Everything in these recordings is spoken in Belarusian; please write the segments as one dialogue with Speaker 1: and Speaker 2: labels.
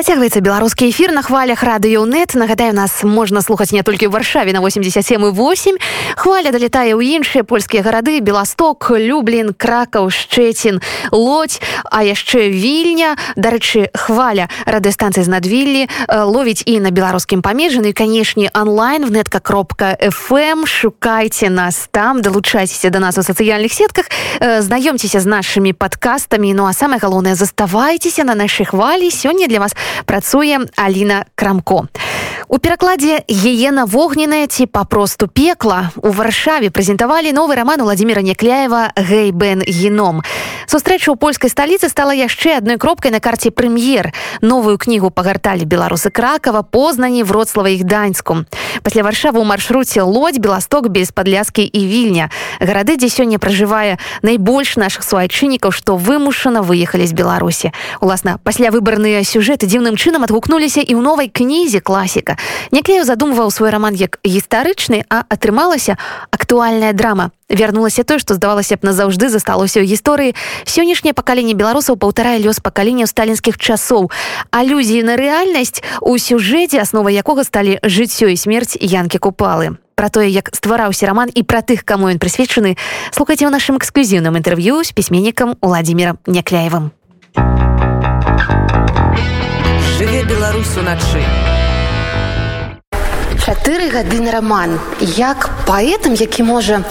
Speaker 1: працягваецца беларускі эфір на хвалях радыёнет нагадаю нас можна слухаць не толькі ў варшаве на 87 8 хваля далетае ў іншыя польскія гарады. Беласток люблін кракаў шчецін лодзь а яшчэ вільня. Дарэчы хваля радыёстанцыі з надвіллі ловіць і на беларускім памежжаны канешне онлайн в нетка кропка fm шукайце нас там далучайцеся до нас у сацыяльных сетках знаёмцеся з нашымі падкастамі. Ну а самое галоўнае заставайцеся на нашай хвалі. Сёння для вас працуе Аліна Крамко. У перакладзе гіена вогненая ці папросту пекла у варшаве прэзентавалі новы раман Владзіміра Някляева Гейбен геном. Сустрэча ў польскай сталіцы стала яшчэ адной кропкай на карце прэм'ер. Новую кнігу пагарталі беларусы кракава познані вроцлава іх даньску. Пасля варшавы ў маршруце лодзь беласток без падляскі і вільня. гарады, дзе сёння пражывае найбольш нашых суайчыннікаў, што вымушана выехалі з Беларусі. Уласна пасля выбарныя сюжэты дзіўным чынам адгукнуліся і ў новай кнізе класіка. Няклею задумваў свой раман як гістарычны, а атрымалася актуальная драма. Вярнулася тое, што здавалася б назаўжды засталося ў гісторыі. Сённяшняе пакаленне беларусаў паўтарае лёс пакалення сталінскіх часоў. Алюзіі на рэальнасць у сюжэце, асновай якога сталі жыццё і смерць янкі купалы. Тое, як ствараўся раман і пра тых, каму ён прысвечаны, слухайце ў нашым эксклюзіўным інтэрв'ю з пісьменнікам Уладзімірам Някляевым.
Speaker 2: Жыве Беларусь уначы
Speaker 1: чатыры гады на раман. Як паэтам які можа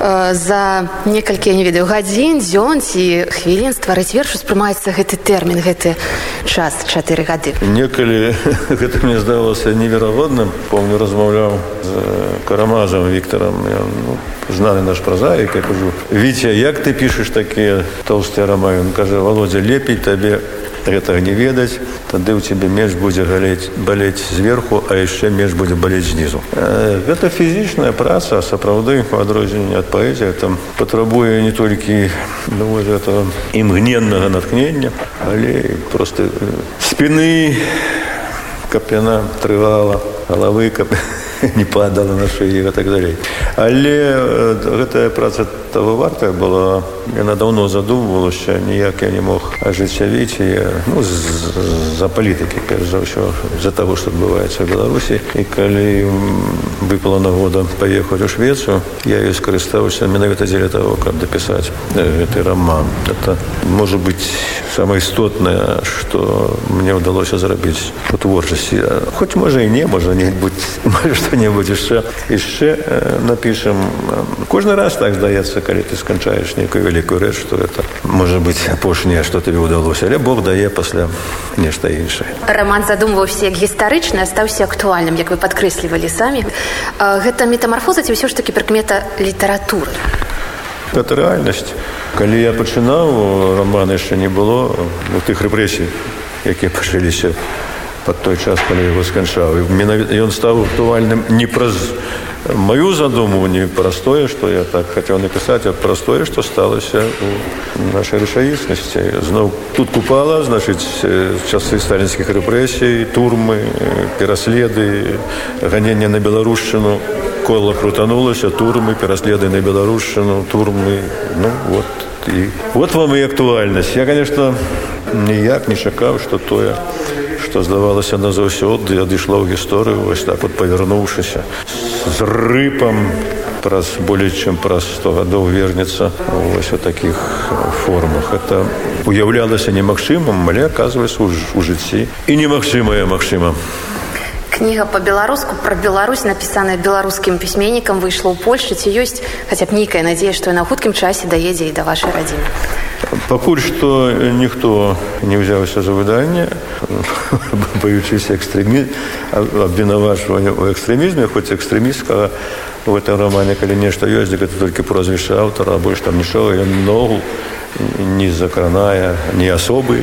Speaker 1: э, за некалькі не ведаю гадзін дзён ці хвілін стварыць верш успрымаецца гэты тэрмін гэты час чатыры гады.
Speaker 3: Некалі гэта мне здалося неверагодным помню размаўляў з карамазам Віктором. Ну, знаны наш празаік я кажу Віця як ты пішаш такія тоўстыя рамаён кажа володя лепей табе гэтага не ведаць тады ў цябе меж будзе галець балець зверху а яшчэ меж будзе балець знізу э, гэта фізічная праца сапраўды па адрозненне ад паэзія там патрабуе не толькі ну, этого імгненнага натхнення але просто спины каб яна трывала галавы каб не падала на шыі так далей але э, гэтая праца того вартая была яна давно задумвалася ніяк я не мог ажыццявіць ну, за палітыкі перш за ўсё за того что адбываецца в беларусі. І калі выпала нагода паехаць у швецию я ее скарыстаўся менавіта дзеля того каб дапісаць гэты роман это может быть самое істотнае что мне ўдалося зрабіць у творчасці. Хоць можа і не можа не-нибудь что-нибудь яшчэ яшчэ напишем. Кожны раз так здаецца калі ты сканчаеш нейкую вялікую рэч что это можа быть апошняе что тебе ўдалося але бог дае пасля нешта іншае
Speaker 1: роман задумваўся як гістарычны астаўся актуальным як вы падкрэслівалі самі. Гэта метамарфоза ці ўсё ж таки прыкмета літаратуры?
Speaker 3: Это рэальнасць калі я пачынаў роман яшчэ не было у тых рэпрэсій якія пачаліся под той час калі яго сканчаў менавіта ён стаў актуальным не праз мою задуму не простое что я так хотел написать а простое что сталося у нашей рэчаіснасці зноў тут купала значыць часы сталінскіх рэпрэсій турмы пераследы ганення на беларушчыну кола крутанулася турмы пераследы на беларушчыну турмы ну вот і вот вам і актуальнасць я конечно ніяк не чакаў что тое што здавалася назаўсёды адышла ў гісторыю вось так вот павярнуўшыся з рыпам праз болей чым праз 100 гадоў вернецца вось у такіх формах. Это уяўлялася немагчымым але аказваецца у жыцці і немагчымае магчыма
Speaker 1: кніга по-беларуску про Беларусь напісаная беларускім пісьменнікам выйшла ў Польшы ці ёсць хаця б нейкая надзея што на хуткім часе даедзе і да вашай радзімы
Speaker 3: пакуль што ніхто не ўзяўся за выданне баючыся экстрэмі абвінавачвання ў экстрэмізме хоць экстрэміскага в этом романе калі нешта ёсць гэта толькі прозвішча аўтара больш там нічога ён ногу не закраная не асобы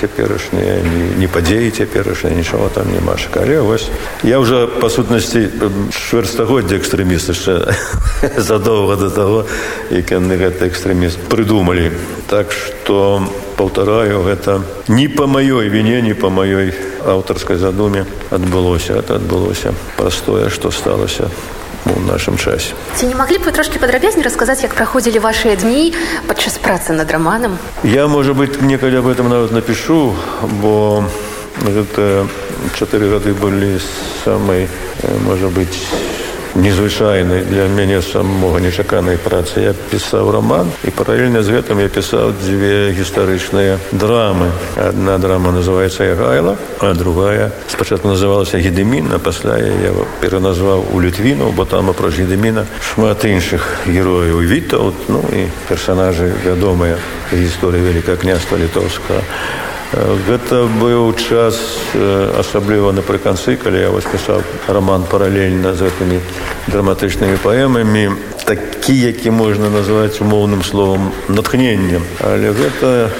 Speaker 3: цяперашнія не, не падзеі цяперашнія нічого там няма але вось я уже па сутнасці чвэрстагоддзя экстрэміст яшчэ задоўга до того як яны гэты экстрэміст прыдумалі. Так что паўтараю гэта не по маёй віне не по маёй аўтарскай задуме адбылося. Это адбылося простое что сталося у нашым часе.
Speaker 1: Ці не маглі б вы трошки падрабязней расказаць як праходзілі вашыя дні падчас працы над раманам
Speaker 3: я можа быть некалі об этом нават напишу бо гэта чатыры гады былі самай можа быть незвычайнай для мяне самога нечаканай працы. Я пісаў роман і паралельна з гэтым я пісаў дзве гістарычныя драмы. Одна драма называется ягайла а другая спачатку называлася гедемін а пасля я пераназваў у літвіну бо там апроч гедеміна шмат іншых герояў вітаў. Ну і персонажы вядомыя гісторыі вялікае княства літоўска Гэта быў час асабліва напрыканцы, калі я вось пісаў роман паралельна з гэтымі драматычнымі паэмамі, такі, які можна назваць умоўным словам натхненнем. Але гэта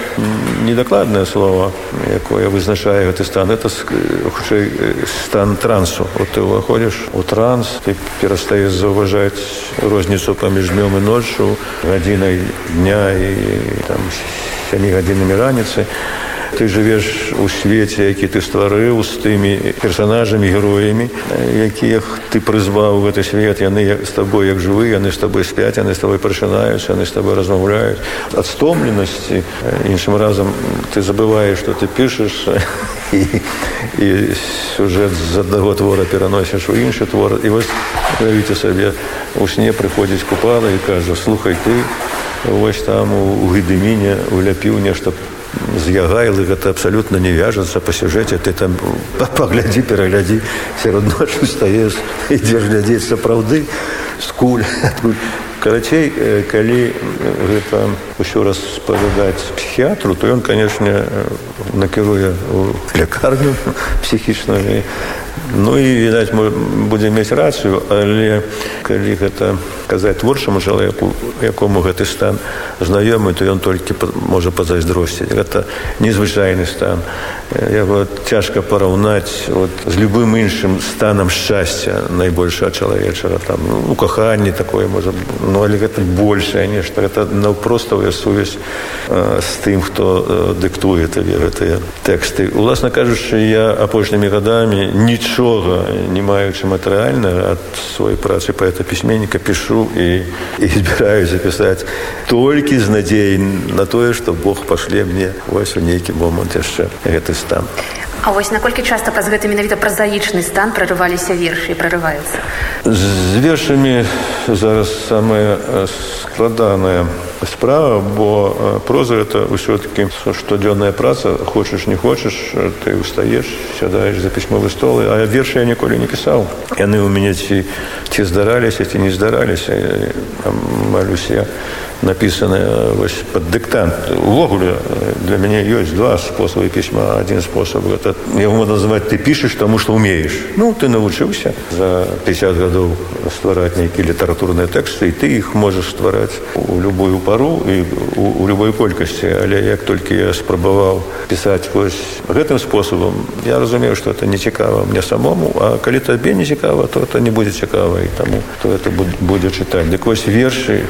Speaker 3: недакладнае слово, якое вызначае гэты стан. Это хутчэй стан трансу. Вот ты ўваходзіш у транс, ты перастаеш заўважаць розніцу паміж днём і ноччу, гадзінай дня і там сямі гадзінамі раніцы ты жывеш у свеце які ты стварыў з тымі персонажамі героямі якіх ты прызваў гэты свет. Яны з табой як жывы яны з табой спяць яны з табой прачынаюць яны з табой размаўляюць. Ад стомленасці іншым разам ты забываеш што ты пішаш і, і сюжэт з аднаго твора пераносіш у іншы твор. І вось уявіце сабе у сне прыходзіць купала і кажа слухай ты вось там у гідыміне уляпіў нешта з ягайлы гэта абсалютна не вяжацца па сюжэце. Ты там паглядзі пераглядзі. Сярод ночу стаеш ідзеш глядзець сапраўды скуль. Карацей калі гэта ўсё распавядаць псіхіатру то ён канешне накіруе лякарню псіхічную Ну і відаць мы будзем мець рацыю, але калі гэта казаць творчаму чалавеку, якому гэты стан знаёмы, то ён толькі можа пазайздросціць. Гэта незвычайны стан. Яго цяжка параўнаць вот, з любым іншым станам шчасця найбольшага чалавечага там ну, у каханні такое можа ну, але гэта большее нешта гэта наўпроставая сувязь э, з тым, хто э, дыктуе табе гэтыя тэксты. Уласна кажучы, я апошнімі гадамі нічого нічога не маючы матэрыяльна ад сваёй працы паэта пісьменніка пішу і, і збіраю запісаць толькі з надзей на тое што Бог пашле мне вось у нейкі момант яшчэ гэты стан.
Speaker 1: А вось наколькі часта праз гэты менавіта празаічны стан прарываліся вершы і прарываюцца?
Speaker 3: З вершамі зараз самая складаная справа бо проза это ўсё-таки штодзённая праца хочаш не хочаш ты устаеш сядаеш за пісьмовы столы а вершы я ніколі не пісаў яны ў мяне ці ці здараліся ці не здараліся малюся я написаны вось под дыктант увогуле для мяне ёсць два спосабы пісьма один спосаб это его называть ты пішаш тому что умеешь ну ты навучыўся за 50 гадоў ствараць нейкія літаратурныя тэксты і ты іх можаш ствараць у любую пару і у, любой колькасці. Але як толькі я спрабаваў пісаць вось гэтым спосабам я разумею что это не цікава мне самому а калі табе не цікава то это не будзе цікава і таму то это будзе чытаць дык вось вершы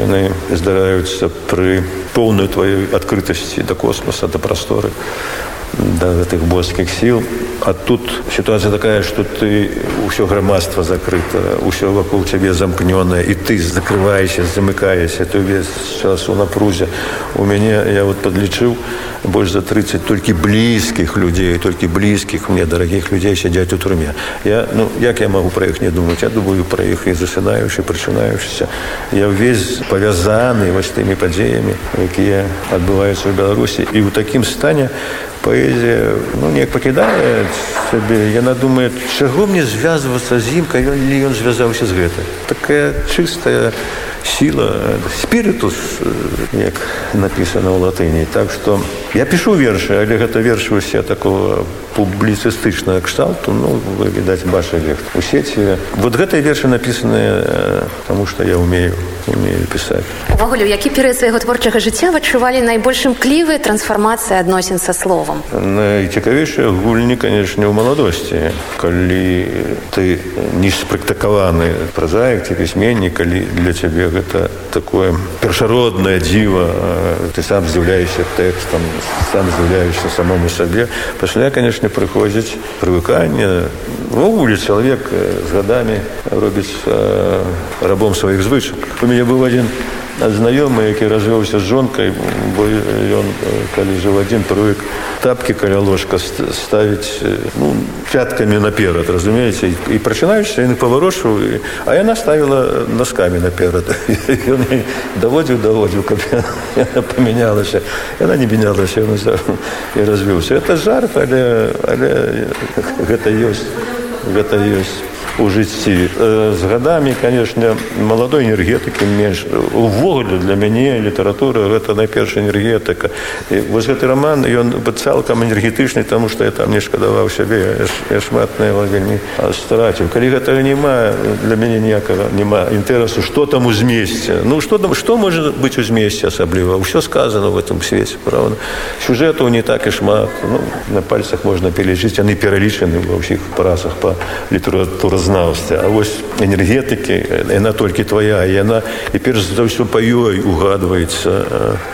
Speaker 3: яны здараюцца пры поўную тваёй адкрытасці да космоса да прасторы да гэтых боскіх сіл. А тут сітуацыя такая што ты ўсё грамадства закрыта ўсё вакол цябе замкнёнае і ты закрываешся замыкаешся ты ўвесь час у напрузе у мяне я вот падлічыў больш за 30 толькі блізкіх людзей толькі блізкіх мне дарагіх людзей сядзяць у турме я ну як я магу пра іх не думаць? Я думаю пра іх і засынаючы прычынаючыся я ўвесь павязаны вось тымі падзеямі якія адбываюцца ў беларусі. І ў такім стане паэзія ну неяк пакідае сабе яна думае чаго мне звязвацца з ім калі ён звязаўся з гэтай такая чыстая сила спірытус як написано ў латыні так что я пишу вершы але гэта вершы усе такого публіцыстычнага кшталту ну відаць бачылі у сеці вот гэтыя вершы напісаныя тому что я умею умею пісаць
Speaker 1: увогуле які перыяд свайго творчага жыцця адчувалі найбольш імклівыя трансфармацыі адносін са словам
Speaker 3: найцікавейшыя гульні канешне ў маладосці калі ты не спрактыкаваны празаек ці пісьменнік калі для цябе гэта такое першароднае дзіва ты сам здзіўляешся тэкстам сам здзіўляешся самому сабе пасля конечно прыходзіць прывыканне увогуле чалавек з гадамі робіць рабом сваіх звычак у мяне быў адзін знаёмы які развёўся з жонкай бо ён калі жыў адзін прывык тапкі каля ложка ставіць ну, пяткамі наперад разумееце і прачынаючыся яны паварошваў а яна ставіла носкамі наперад ён даводзіў даводзіў каб памянялася яна не менялася і развіўся это жарт але але гэта ёсць гэта ёсць у жыцці з гадамі канешне маладой энергетыкі менш. Увогуле для мяне літаратура гэта найперш энергетыка. І вось гэты роман ён бы цалкам энергетычны таму што я там не шкадаваў сябе я шмат на его вельмі страціў. Калі гэтага няма для мяне ніякага няма інтэрасу што там у змесце. Ну што там што можа быць у змесце асабліва? Ўсё сказано в этом свеце правда? Сюжэтаў не так і шмат. Ну, на пальцах можна пералічыць яны пералічаны ва ўсіх працах по літаратуры знаўся. А вось энергетыкі яна толькі твоя яна і перш за ўсё па ёй угадваецца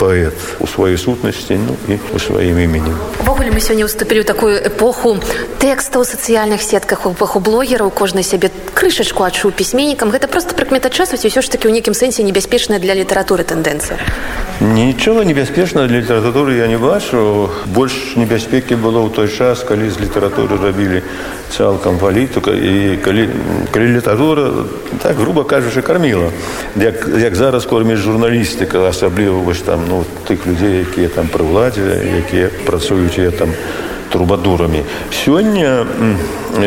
Speaker 3: паэт у сваёй сутнасці ну і у сваім імені
Speaker 1: увогуле мы сёння уступілі ў такую эпоху тэкста ў сацыяльных сетках у эпоху блогераў кожны сябе крышачку адчуў пісьменнікам. Гэта просто прыкмета часу ці ўсё ж такі ў нейкім сэнсе небяспечная для літаратуры тэндэнцыя?
Speaker 3: Нічога небяспечна для літаратуры я не бачу. Больш небяспекі было ў той час калі з літаратуры рабілі цалкам палітыка і калі, калі літаратура так грубо кажучы карміла як, як зараз корміць журналістыка асабліва вось там ну тых людзей якія там пры ўладзе якія працуюць я там трубадурамі сёння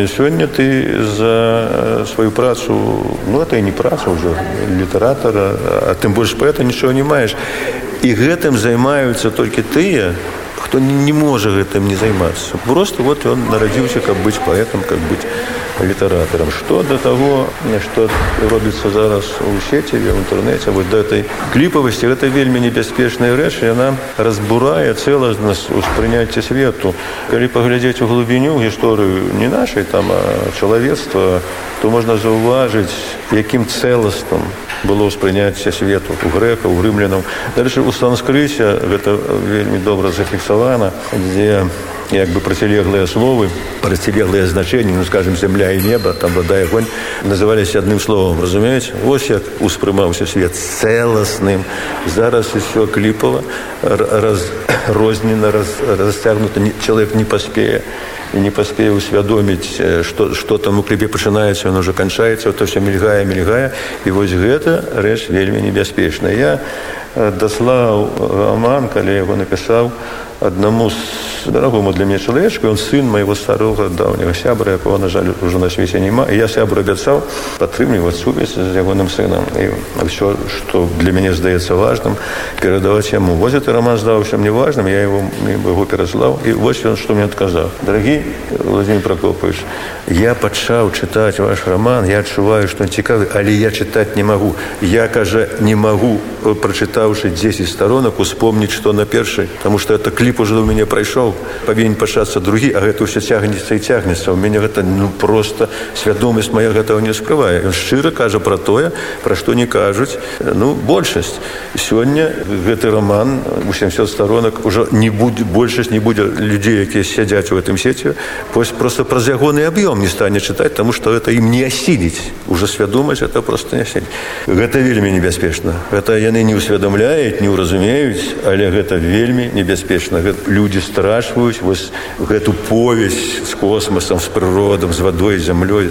Speaker 3: сёння ты за сваю працу ну это і не праца ўжо літаратара а тым больш паэта нічого не маеш і гэтым займаюцца толькі тыя хто не можа гэтым не займацца просто вот ён нарадзіўся каб быць паэтам как быць літаратарам что да таго што робіцца зараз у сеці в інтэрнэце вот да этой кліпавасці гэта вельмі небяспечная рэч яна разбурае цэласнасць успрыняцця свету калі паглядзець у глыбіню гісторыю не нашай там чалавецтва то можна заўважыць якім цэластам было ўспрыняцце свету у грэка у рымлянаў дальше у санскрысе гэта вельмі добра зафіксавана дзе як бы процілеглыя словы процілеглыя значэнні ну скажем земля і неба там вода і огонь назывались адным словом разумеюць ось як успрымаўся свет цэласным. Зараз усё кліпава раз рознена раз расцягнута чалавек не паспее і не паспее усвядоміць што што там у кліпе пачынаецца он уже канчаецца то все мільгае мільгае. І вось гэта рэч вельмі небяспечная. Я даслаў роман калі яго напісаў аднаму з дарагому для мяне чалавечку ён сын майго старога даўняга сябра якого на жаль ужо на свеце няма і я сябру абяцаў падтрымліваць сувязь з ягоным сынам і ўсё што для мяне здаецца важным перадаваць яму воз ты роман здаўся мне важным я его яго пераслаў і вось ён што мне адказаў дарагі владимир прокопыч я пачаў чытаць ваш роман я адчуваю што цікавы але я чытаць не магу я кажа не магу прачытаўшы 10 сторонок успомніць што на першай тому что это кліп уже у мяне прайшоў павінен пачацца другі а гэта ўсё цягнецца і цягнецца. У мяне гэта ну просто свядомасць моя гэтага не скрывае. Ён шчыра кажа пра тое пра што не кажуць ну большасць. Сёння гэты роман у 70 сторонок уже не будзе большасць не будзе людзей якія сядзяць у гэтым сеце пусть просто праз ягоны аб'ём не стане чытаць тому что это ім не асіліць. Уже свядомасць это просто не сядь гэта вельмі небяспечна. Гэта яны не ўсведамляюць не ўразумеюць але гэта вельмі небяспечна люди страшваюць вось гэту повесь з космосам з прыродам з вадой зямлёй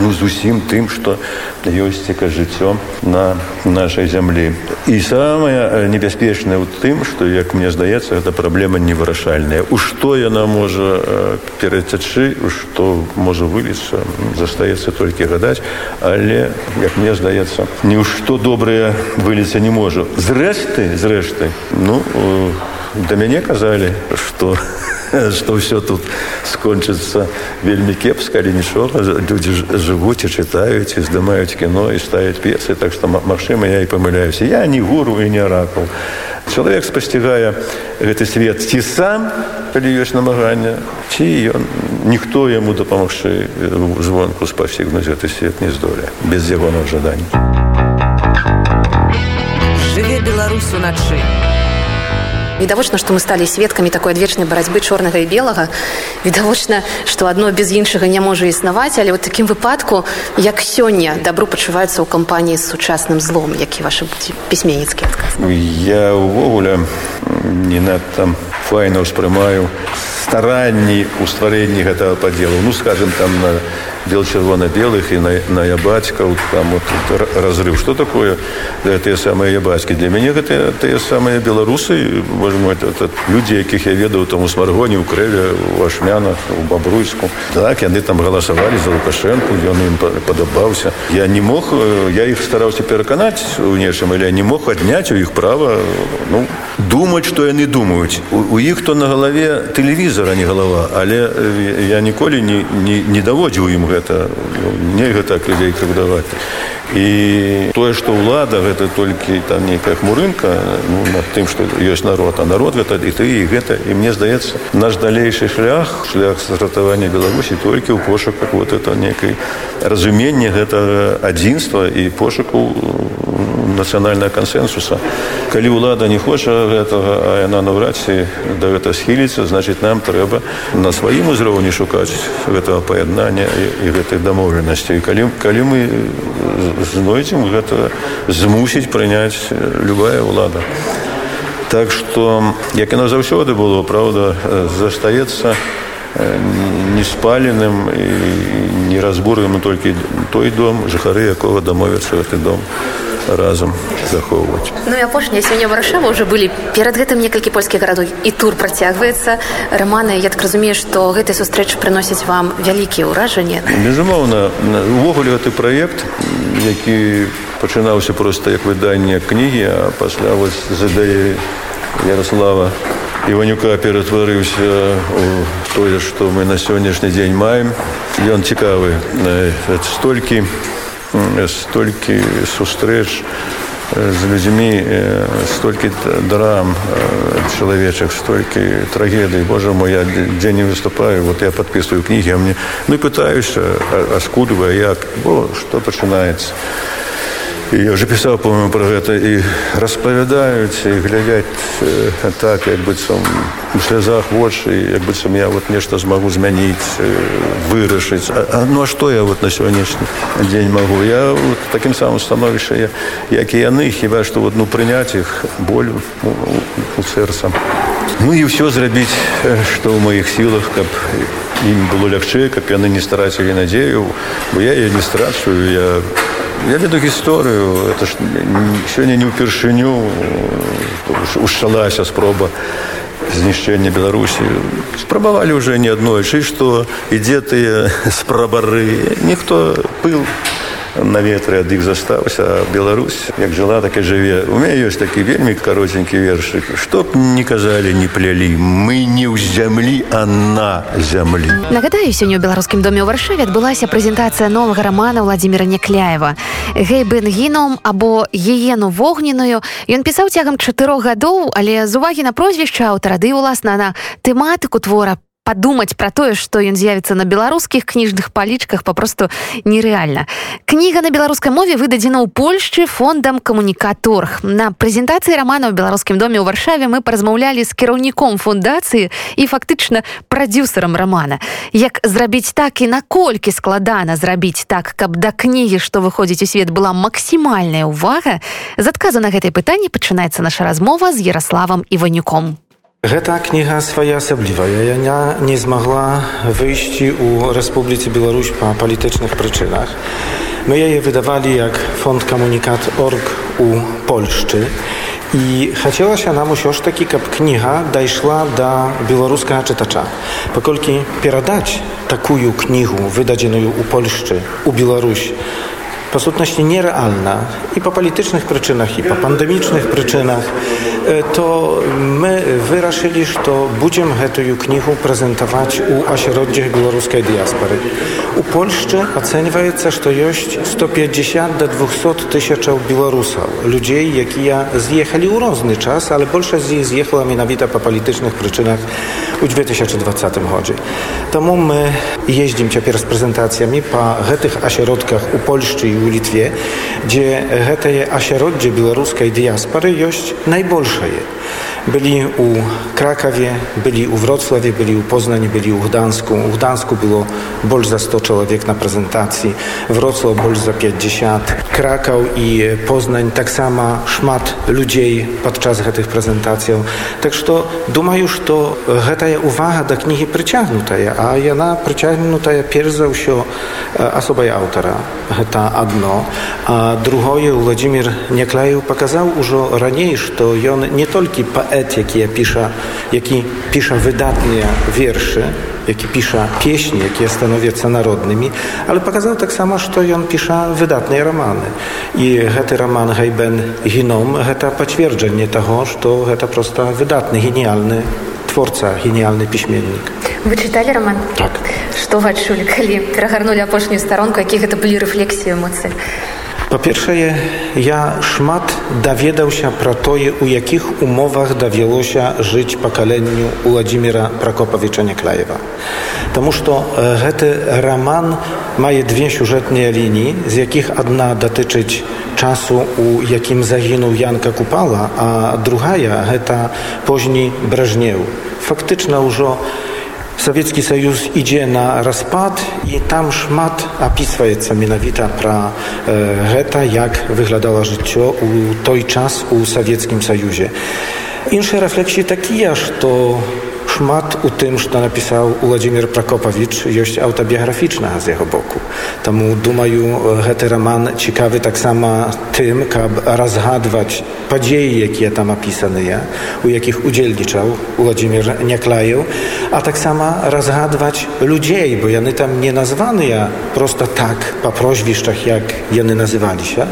Speaker 3: ну з усім тым што ёсць ціка жыццё на нашай зямлі. І самае небяспечнае ў тым што як мне здаецца гэта праблема невырашальная. У што яна можа перацячы што можа выліцца застаецца толькі гадаць. Але як мне здаецца ні ў што добрае выліцца не можа. Зрэшты зрэшты ну да мяне казалі што што ўсё тут скончыцца вельмі кепска але нічога людзі жывуць і чытаюць і здымаюць кіно і ставяць песы так што магчыма я і памыляюся я не гуру і не ракаў чалавек спасцігае гэты свет ці сам калі ёсць намаганне ці ён ніхто яму дапамагчы звонку спасігнуць гэты свет не здоле без ягонных жаданий
Speaker 2: жыве беларусу начы
Speaker 1: відавочна што мы сталі сведкамі такой адвечнай барацьбы чорнага і белага. Відавочна што адно без іншага не можа існаваць але вот такім выпадку як сёння дабру пачуваецца ў кампаніі з сучасным злом які вашы пісьменніцкі адказ.
Speaker 3: Я увогуле не надта файна ўспрымаю старанні ў стварэнні гэтага падзелу. Ну скажем там на бел чырвона-белых і на, на ябацькаў там вот, разрыв. Что такое? Да, тыя самыя ябацкі для мяне гэта тыя самыя беларусы людзі якіх я ведаў там у смаргоне у крэве у ашмянах у бабруйску так яны там галасавалі за лукашэнку ён ім падабаўся я не мог я іх стараўся пераканаць у нечым или не мог адняць у іх права ну думаць што яны думаюць у, у іх то на галаве тэлевізора не галава але я ніколі не, не, не даводзіў ім гэта нельга так людзей крыўдаваць. І тое што ўлада гэта толькі там нейкая хмурынка ну, над тым што ёсць народ а народ гэта і ты і гэта. І мне здаецца наш далейшы шлях шлях сратавання беларусі толькі ў пошуках вот это некай разуменне гэтага адзінства і пошуку нацыянальнага кансенсуса калі ўлада не хоча гэтага а яна наўрад ці да гэта схіліцца значит нам трэба на сваім узроўні шукаць гэтага паяднання і, і гэтых дамоўленасцей калі калі мы знойдзем гэта змусіць прыняць любая ўлада. Так што як яно заўсёды было праўда застаецца неспаленым і неразбурным толькі той дом жыхары якога дамовіцца гэты дом разам захоўваць.
Speaker 1: Ну і апошняя сёння варшава ўжо былі перад гэтым некалькі польскіх гарадоў і тур працягваецца. Раманы я так разумею што гэтай сустрэчы прыносяць вам вялікія ўражанні.
Speaker 3: Безумоўна увогуле гэты праект які пачынаўся проста як выданне кнігі а пасля вось задаі ярослава іванюка ператварыўся у тое што мы на сённяшні дзень маем. Ён цікавы столькі столькі сустрэч з людзьмі столькі драм чалавечак столькі трагедый Боже мой я дзе не выступаю вот я подписываю кнігі мне ну і пытаюся аскудваю як? Бо што пачынаецца я уже пісаў по-моему про гэта і распавядаюць і глядяць э, так як быццам у слязах вочы як быццам я вот нешта змагу змяніць э, вырашыць а, а, ну а што я вот на сённяшні дзень магу я вот, таким самым становішча як і яны хіба што вот ну прыняць іх болю ну, у сэрца ну і ўсё зрабіць што ў маіх сілах каб ім было лягчэй каб яны не старацілі надзею бо я я не страчваю я Я веду гісторыю это ж сёння не ўпершыню ушчалася спроба знішчэння беларусі. Спрабавалі ўжо не аднойчы што ідзе тыя спрабары. Ніхто пыл на ветры ад іх застаўся Беларусь як жыла так і жыве. У мяне ёсць такі вельмі каротенькі вершык што б не казалі не плялі мы не ў зямлі а на зямлі
Speaker 1: нагадаю сёння ў беларускім доме ў варшаве адбылася прэзентацыя новага рамана владимира някляева гей бенгіном або гіену вогненую ён пісаў цягам чатырох гадоў але з увагі на прозвішча аўтара ды уласна на тэматыку твора падумаць пра тое што ён з'явіцца на беларускіх кніжных палічках папросту нерэальна кніга на беларускай мове выдадзена ў польшчы фондам камунікаторг на прэзентацыі рамана ў беларускім доме ў варшаве мы паразмаўлялі з кіраўніком фундацыі і фактычна прадюсерам рамана як зрабіць так і наколькі складана зрабіць так каб да кнігі што выходзіць у свет была максімальная ўвага з адказа на гэтай пытанні пачынаецца наша размова з ярославам іванюком
Speaker 4: Гэта кніга своеасаблівая. Яна не змагла выйсці ў Рэспубліцы Беларусь па палітычных прычынах. Мы яе выдавалі як фонд камунікат орг у Польшчы. І хацелася нам усё ж такі, каб кніга дайшла да беларускага чытача. Паколькі перадаць такую кнігу, выдадзеную ў Польшчы, у Беларусь, па сутнасці нерэальна і па палітычных прычынах і па пандэмічных прычынах то мы вырашылі што будзем гэтую кнігу прэзентаваць у асяроддзях беларускай дыяспары у польшчы ацэньваецца што ёсць 150 до 200 тысячаў беларусаў людзей якія з'ехалі ў розны час але большасць з іх з'ехала менавіта па палітычных прычынах у 2020 годзе Таму мы ездзім цяпер з прэзентацыямі па гэтых асяродках у польшчы і ў літве дзе гэтае асяроддзе беларускай дыяспары ёсць найбольшае byli u Krakowie, byli u Wrocławie, byli u Poznań, byli u Gdańsku. U Gdańsku było больш za 100 człowiek na prezentacji, Wrocław больш za 50, Krakał i Poznań tak samo szmat ludzi podczas tych prezentacji. Tak że думаю, что гэтая увага до книги притягнутая, а яна притягнутая перш за ўсё асобай аўтара. Гэта одно. А другое Владимир Няклаев показал уже раней, что ён не только поэт, які піша, які піша выдатныя вершы, які піша песні, якія становяцца народнымі, але паказаў таксама, што ён піша выдатныя раманы. І гэты раман Гайбен геном гэта пацверджанне таго, што гэта проста выдатны геніяльны творца, геніяльны пісьменнік.
Speaker 1: Вы чыталі роман?
Speaker 4: Так.
Speaker 1: Што вы адчулі, калі перагарнулі апошнюю старонку, які гэта былі рэфлексіі эмоцыі?
Speaker 4: Па-першае, я шмат даведаўся пра тое, у якіх умовах давялося жыць пакаленню Владзіміра Пракопавіча Няклаева. Таму што гэты раман мае две сюжэтныя лініі, з якіх адна датычыць часу, у якім загінуў Янка Купала, а другая гэта позні брэжнеў. Фактычна ўжо Савецкі Саюз ідзе на распад і там шмат апісваецца менавіта пра э, гэта, як выглядала жыццё ў той час у савецкім саюзе. Іншыя рэфлексіі такія, што шмат у тым, што напісаў Владзімир Пракопавіч ёсць аўтабіяграфічнага з яго боку. Таму думаю, гэты раман цікавы таксама тым, каб разгадваць падзеі, якія там апісаныя, у якіх удзельнічаў Владзімир Няклаеў, а таксама разгадваць людзей, бо яны там не названыя проста так па прозвішчах, як яны называліся.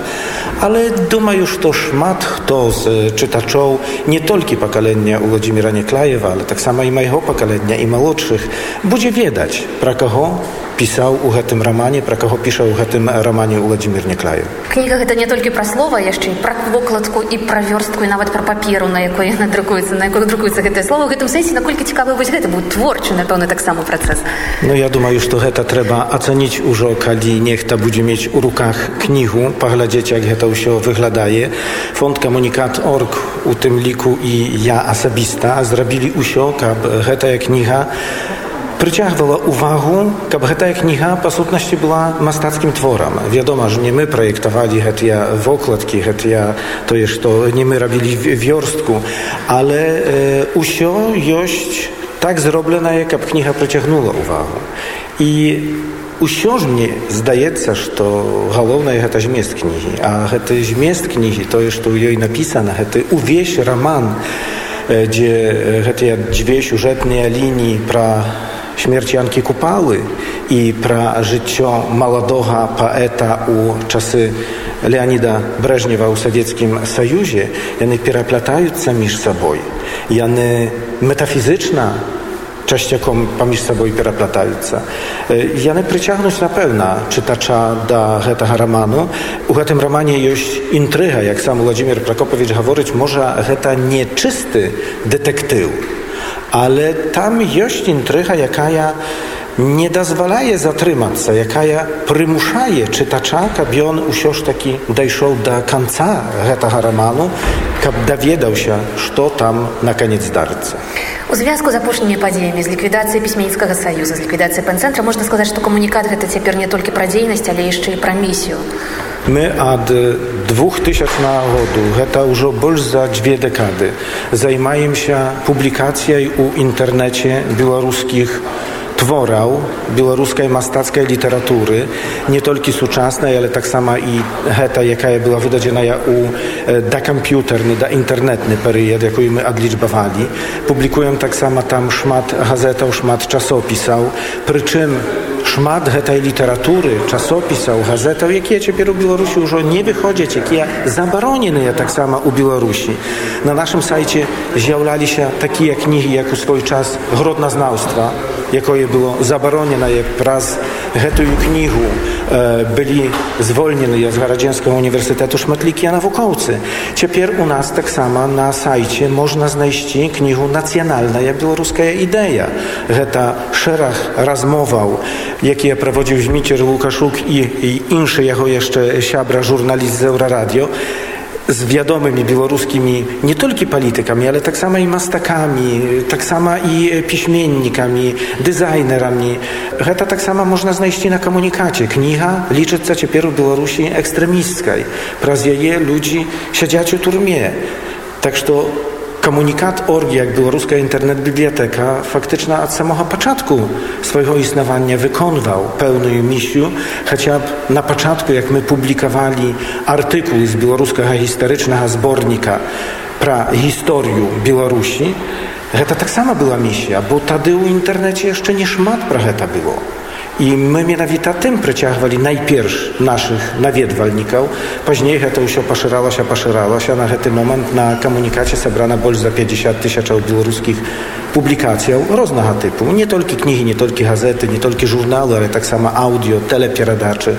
Speaker 4: Але думаю, што шмат хто з чытачоў не толькі пакалення Владзіміра Няклаева, але таксама і майго пакалення і малодшых будзе ведаць пра каго пісаў у гэтым рамане пра каго піша ў гэтым рамане Владзімир Няклаю
Speaker 1: кніга гэта не толькі пра слова яшчэ пра вокладку і пра вёрстку і нават пра паперу на якой яна друкуецца на якой друкуецца гэтае слова. Гэтым сэнсе наколькі цікавы вось гэта быў творчы напэўна таксама працэс.
Speaker 4: Ну я думаю што гэта трэба ацаніць ужо калі нехта будзе мець у руках кнігу паглядзець як гэта ўсё выглядае. Фонд камунікат орг у тым ліку і я асабіста зрабілі ўсё каб гэтая кніга прыцягвала ўвагу, каб гэтая кніга па сутнасці была мастацкім творам. Вядома ж, не мы праектавалі гэтыя вокладкі, гэтыя тое, што не мы рабілі вёрстку, але э, ўсё ёсць так зробленае, каб кніга прыцягнула ўвагу. І Усё ж мне здаецца, што галоўнае гэта змест кнігі, а гэты змест кнігі, тое, што ў ёй напісана, гэты увесь раман, дзе гэтыя дзве сюжэтныя лініі пра śmierć Janki Kupały i pra życio młodego poeta u czasy Leonida Breżniewa w Sowieckim Sojuzie, one переплетаются między sobą. One metafizyczna частяком паміж сабой пераплятаюцца. Яны прыцягнуць напэўна чытача да гэтага раману. У гэтым рамане ёсць інтрыга, як сам Владзімир Пракопавіч гаворыць, можа гэта не чысты дэтэктыў, ale tam jest intryga, jaka nie dozwalaje zatrzymać się, jaka przymuszaje czytacza, aby on usio taki dojszł do końca tego romanu, aby dowiedział się, co tam na koniec zdarza.
Speaker 1: У звязку з апошнімі падзеямі з ліквідацыяй пісьменніцкага саюза з ліквідацыяй панцэнтра можна сказаць што камунікат гэта цяпер не толькі пра дзейнасць але яшчэ і пра місію
Speaker 4: My od 2000 году, гэта ўжо больш за дзве дэкады, займаемся публікацыяй у інтэрнэце беларускіх твораў беларускай мастацкай літаратуры не толькі сучаснай але таксама і гэта якая была выдадзеная у да камп'ютарны да інтэрнетны перыяд якую мы адлічбавалі публікуем таксама там шмат газетаў шмат часопісаў прычым шмат гэтай літаратуры часопісаў газетаў якія цяпер у беларусі ўжо не выходзяць якія забароненыя таксама у беларусі на нашым сайце з'яўляліся такія кнігі як у свой час гродназнаўства якое было забароненае праз гэтую кнігу э, былі звольненыя з гарадзенскага універсітэту шматлікія навукоўцы цяпер у нас таксама на сайце можна знайсці кнігу нацыянальная беларуская ідэя гэта шэраг размоваў якія праводзіў зміцер лукашук і, і іншы яго яшчэ сябра журналіст з еўрарадіо z wiadomymi białoruskimi nie tylko politykami, ale tak samo i mastakami, tak samo i piśmiennikami, designerami. To tak samo można znaleźć na komunikacie. Kniha liczy się dopiero w Białorusi ekstremistskiej. Praz jej ludzi siedziać w turmie. Tak, że Komunikat org, jak białoruska internet-biblioteka, faktyczna od samego początku swojego istnienia wykonywał pełną misję, chociaż na początku, jak my publikowali artykuł z białoruskiego historycznego zbornika pra historię Białorusi, to tak samo była misja, bo wtedy w internecie jeszcze nie szmat pra to było. I my mianowita tym preciachwali najpierw naszych nawiedwalnikał, później to już opaszerało się, opaszerało się, na ten moment na komunikacie sebrana bolj za 50 tysięcy białoruskich publikacji różnego typu, nie tylko knihy, nie tylko gazety, nie tylko żurnały, ale tak samo audio, telepieradaczy.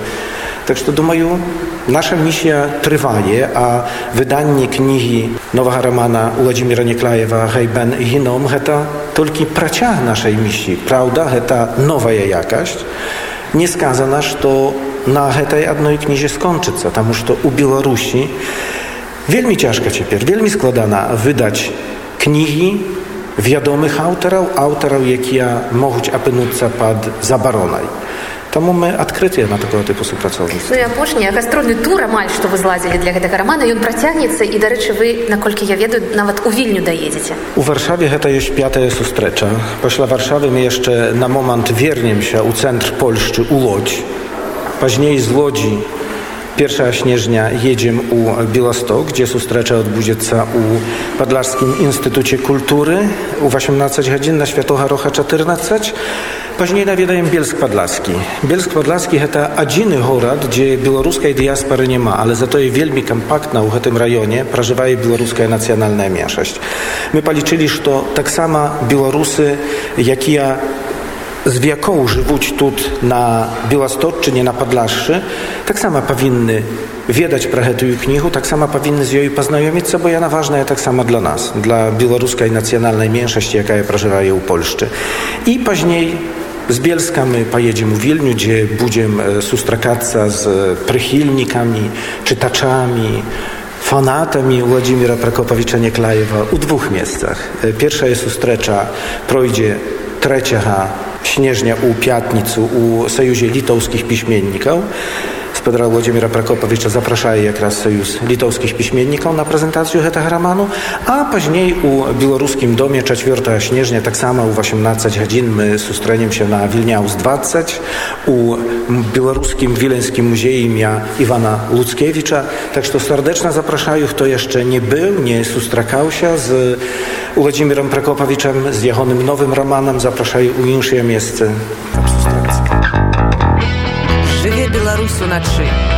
Speaker 4: Tak że думаю, nasza misja trwaje, a wydanie kniги nowego romana Władimira Nieklajewa Hejben i Hinom to tylko praciach naszej misji. Prawda, to nowa jakaś. Nie skazana, że na tej jednej knizie skończy się, потому что u Białorusi wielmi ciężko ciepер, wielmi składana wydać kniги wiadomych autorów, autorów, jakie mogą apynąć pod zabaronaj. Таму мы адкрытыя на такого тыпу супрацоўніцтва.
Speaker 1: Ну і апошні гастрольны тур амаль што вы зладзілі для гэтага рамана ён працягнецца і дарэчы вы наколькі я ведаю нават у вільню даедзеце.
Speaker 4: У варшаве гэта ёсць пятая сустрэча. Пасля варшавы мы яшчэ на момант вернемся ў цэнтр Польшчы у лодзь. Пазней з лодзі 1 śnieżnia jedziemy u Białystok, gdzie sustrecza odbudzie u Podlaskim Instytucie Kultury u 18 godzin na Światowa Rocha 14. Później nawiedajem Bielsk Podlaski. Bielsk Podlaski to jedyny город, gdzie białoruskiej diaspory nie ma, ale za to jest wielmi kompaktna w tym rejonie przeżywaje białoruska nacjonalna mniejszość. My policzyli, że tak samo Białorusy, jak i ja z jaką żywóć tut na Białostocczynie, na Padlaszczy, tak samo powinny wiedać prachetu i knihu, tak samo powinny z jej poznajomić, bo ona ważna jest tak samo dla nas, dla białoruskiej nacjonalnej mniejszości, jaka ja przeżywaje u Polszczy. I później z Bielska my pojedziemy w Wilniu, gdzie będziemy e, sustrakatsa z e, prychilnikami, czytaczami, fanatami Władimira Prokopowicza Nieklajewa u dwóch miejscach. E, pierwsza jest ustrecza, projdzie 3 śnieżnia u Piatnicu u Sojuzie Litowskich Piśmienników. Pedra Włodzimira Prakopowicza zapraszaje jak raz Sojusz Litowskich Piśmienników na prezentację tego romanu, a później u Białoruskim Domie 4 śnieżnia, tak samo u 18 godzin my sustreniem się na Wilniaus 20, u Białoruskim Wileńskim Muzeum ja Iwana Luckiewicza. Tak że serdecznie zapraszają, kto jeszcze nie był, nie sustrakał się z Włodzimirem Prakopowiczem, z jego nowym romanem, zapraszają u insze miejsce.
Speaker 2: Жыве беларус уначы.